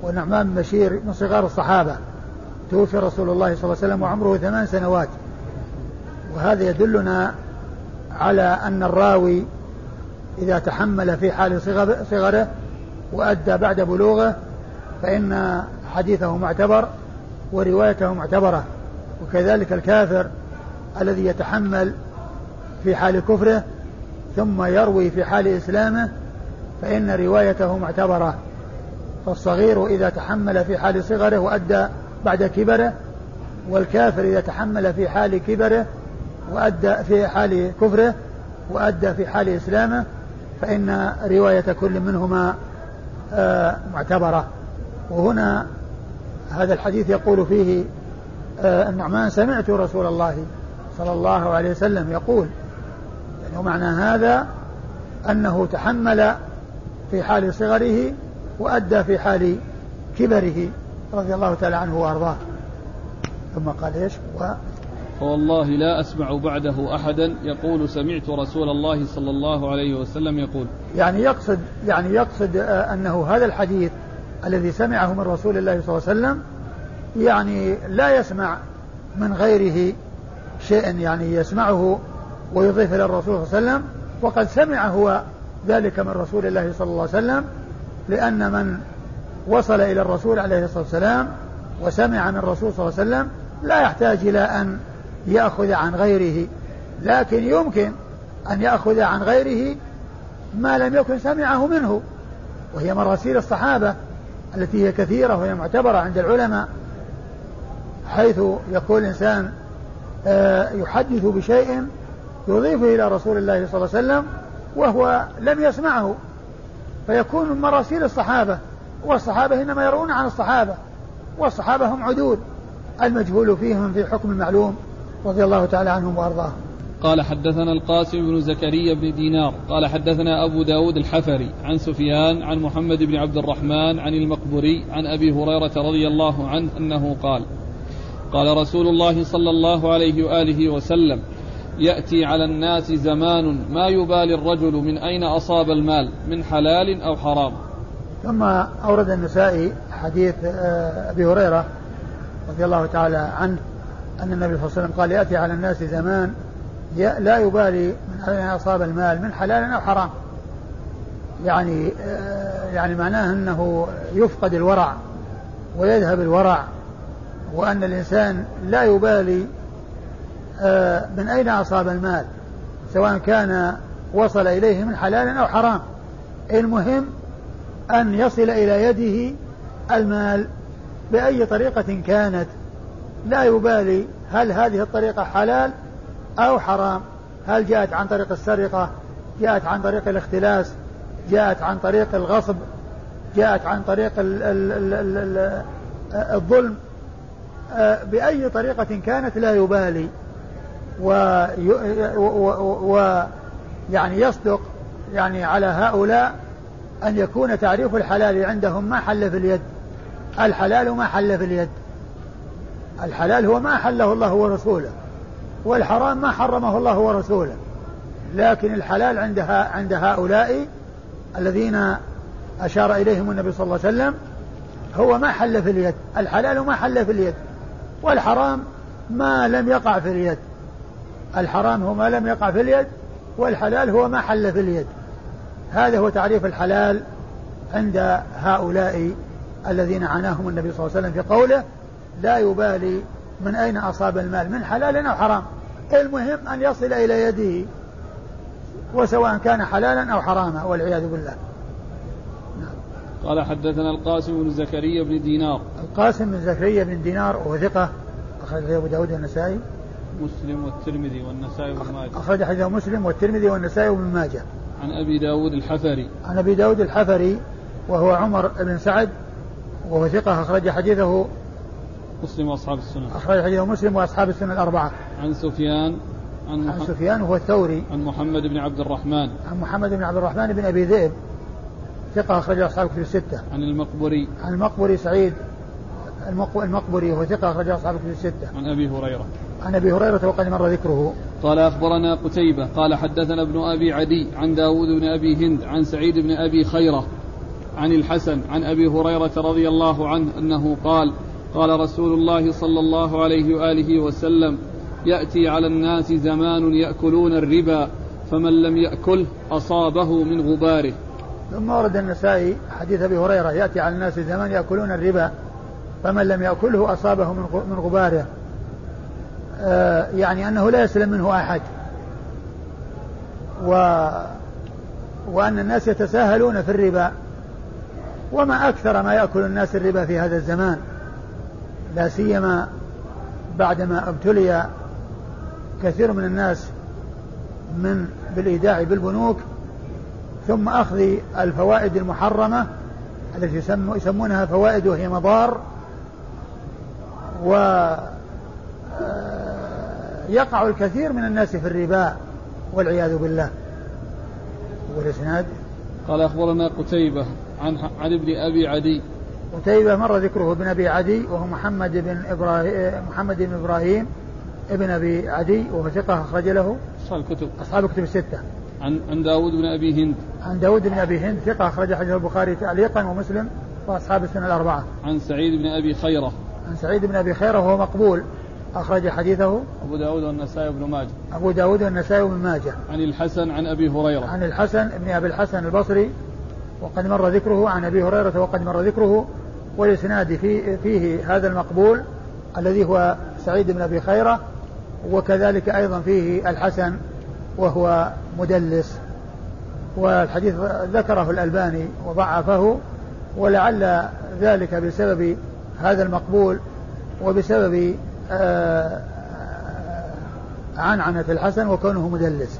ونعمان بن بشير من صغار الصحابة. توفي رسول الله صلى الله عليه وسلم وعمره ثمان سنوات. وهذا يدلنا على أن الراوي إذا تحمل في حال صغره وأدى بعد بلوغه فإن حديثه معتبر. وروايته معتبرة وكذلك الكافر الذي يتحمل في حال كفره ثم يروي في حال إسلامه فإن روايته معتبرة. فالصغير إذا تحمل في حال صغره وأدى بعد كبره والكافر إذا تحمل في حال كبره وأدى في حال كفره وأدى في حال إسلامه فإن رواية كل منهما آه، معتبرة. وهنا هذا الحديث يقول فيه آه النعمان سمعت رسول الله صلى الله عليه وسلم يقول يعني ومعنى هذا أنه تحمل في حال صغره وأدى في حال كبره رضي الله تعالى عنه وأرضاه ثم قال إيش؟ و فوالله لا أسمع بعده أحدا يقول سمعت رسول الله صلى الله عليه وسلم يقول يعني يقصد يعني يقصد آه، أنه هذا الحديث الذي سمعه من رسول الله صلى الله عليه وسلم يعني لا يسمع من غيره شيئا يعني يسمعه ويضيف إلى الرسول صلى الله عليه وسلم. وقد سمع هو ذلك من رسول الله صلى الله عليه وسلم لأن من وصل إلى الرسول عليه الصلاة والسلام وسمع من الرسول صلى الله عليه وسلم لا يحتاج إلى أن يأخذ عن غيره. لكن يمكن أن يأخذ عن غيره ما لم يكن سمعه منه وهي مراسيل الصحابة. التي هي كثيرة وهي معتبرة عند العلماء حيث يقول الإنسان آه، يحدث بشيء يضيفه إلى رسول الله صلى الله عليه وسلم وهو لم يسمعه. فيكون من مراسيل الصحابة والصحابة إنما يرون عن الصحابة والصحابة هم عدول المجهول فيهم في حكم المعلوم رضي الله تعالى عنهم وأرضاهم. قال حدثنا القاسم بن زكريا بن دينار قال حدثنا أبو داود الحفري عن سفيان عن محمد بن عبد الرحمن عن المقبري عن أبي هريرة رضي الله عنه أنه قال قال رسول الله صلى الله عليه وآله وسلم يأتي على الناس زمان ما يبالي الرجل من أين أصاب المال من حلال أو حرام. ثم أورد النسائي حديث آه، أبي هريرة رضي الله تعالى عنه أن النبي صلى الله عليه وسلم قال يأتي على الناس زمان لا يبالي من أين أصاب المال من حلال أو حرام. يعني آه، يعني معناه أنه يفقد الورع ويذهب الورع وأن الإنسان لا يبالي آه، من أين أصاب المال سواء كان وصل إليه من حلال أو حرام. المهم أن يصل إلى يده المال بأي طريقة كانت. لا يبالي هل هذه الطريقة حلال أو حرام. هل جاءت عن طريق السرقة؟ جاءت عن طريق الاختلاس؟ جاءت عن طريق الغصب؟ جاءت عن طريق ال ال ال ال الظلم؟ آه، بأي طريقة كانت لا يبالي. و, و يعني يصدق يعني على هؤلاء أن يكون تعريف الحلال عندهم ما حل في اليد. الحلال ما حل في اليد. الحلال هو ما حله الله ورسوله. والحرام ما حرمه الله ورسوله. لكن الحلال عندها عند هؤلاء الذين أشار إليهم النبي صلى الله عليه وسلم هو ما حل في اليد. الحلال ما حل في اليد. والحرام ما لم يقع في اليد. الحرام هو ما لم يقع في اليد والحلال هو ما حل في اليد. هذا هو تعريف الحلال عند هؤلاء الذين عناهم النبي صلى الله عليه وسلم في قوله لا يبالي من أين أصاب المال من حلال أو حرام. المهم أن يصل إلى يده وسواء كان حلالا أو حراما والعياذ بالله. نعم. قال حدثنا القاسم بن زكريا بن دينار. القاسم بن زكريا بن دينار وهو ثقة أخرج أبو داود النسائي مسلم والترمذي والنسائي وابن ماجه. أخرج حديث مسلم والترمذي والنسائي وابن ماجه. عن أبي داود الحفري. عن أبي داود الحفري وهو عمر بن سعد وهو ثقة أخرج حديثه مسلم وأصحاب السنن أخرج حديثه مسلم وأصحاب السنن الأربعة. عن سفيان عن, عن سفيان وهو الثوري. عن محمد بن عبد الرحمن. عن محمد بن عبد الرحمن بن أبي ذئب. ثقة أخرج أصحاب كتب الستة. عن المقبري. عن المقبري سعيد. المقبري وهو ثقة أخرج أصحاب كتب الستة. عن أبي هريرة. عن أبي هريرة وقد مر ذكره. قال أخبرنا قتيبة. قال حدثنا ابن أبي عدي عن داود بن أبي هند عن سعيد بن أبي خيرة عن الحسن عن أبي هريرة رضي الله عنه أنه قال قال رسول الله صلى الله عليه وآله وسلم يأتي على الناس زمان يأكلون الربا فمن لم يأكله أصابه من غباره. ثم ورد النسائي حديث أبي هريرة يأتي على الناس زمان يأكلون الربا فمن لم يأكله أصابه من غباره. آه يعني أنه لا يسلم منه أحد. و وأن الناس يتساهلون في الربا. وما أكثر ما يأكل الناس الربا في هذا الزمان. لا سيما بعدما ابتلي كثير من الناس من بالإيداع بالبنوك ثم أخذ الفوائد المحرمة التي يسمونها فوائد وهي مضار و آه، الكثير من الناس في الربا والعياذ بالله. والإسناد؟ قال أخبرنا قتيبة عن عن ابن أبي عدي قتيبة مر ذكره ابن أبي عدي وهو محمد بن إبراهيم محمد بن إبراهيم ابن أبي عدي وهو ثقة أخرج له. أصحاب الكتب. أصحاب الكتب الستة. عن عن داود بن أبي هند. عن داود بن أبي هند ثقة أخرج حديث البخاري تعليقا ومسلم وأصحاب السنة الأربعة. عن سعيد بن أبي خيرة. عن سعيد بن أبي خيرة وهو مقبول أخرج حديثه. أبو داود والنسائي وابن ماجه. أبو داود والنسائي وابن ماجه. عن الحسن عن أبي هريرة. عن الحسن بن أبي الحسن البصري وقد مر ذكره عن أبي هريرة وقد مر ذكره والإسناد في فيه هذا المقبول الذي هو سعيد بن أبي خيرة وكذلك أيضا فيه الحسن وهو مدلس والحديث ذكره الألباني وضعفه ولعل ذلك بسبب هذا المقبول وبسبب آه، عنعنة الحسن وكونه مدلس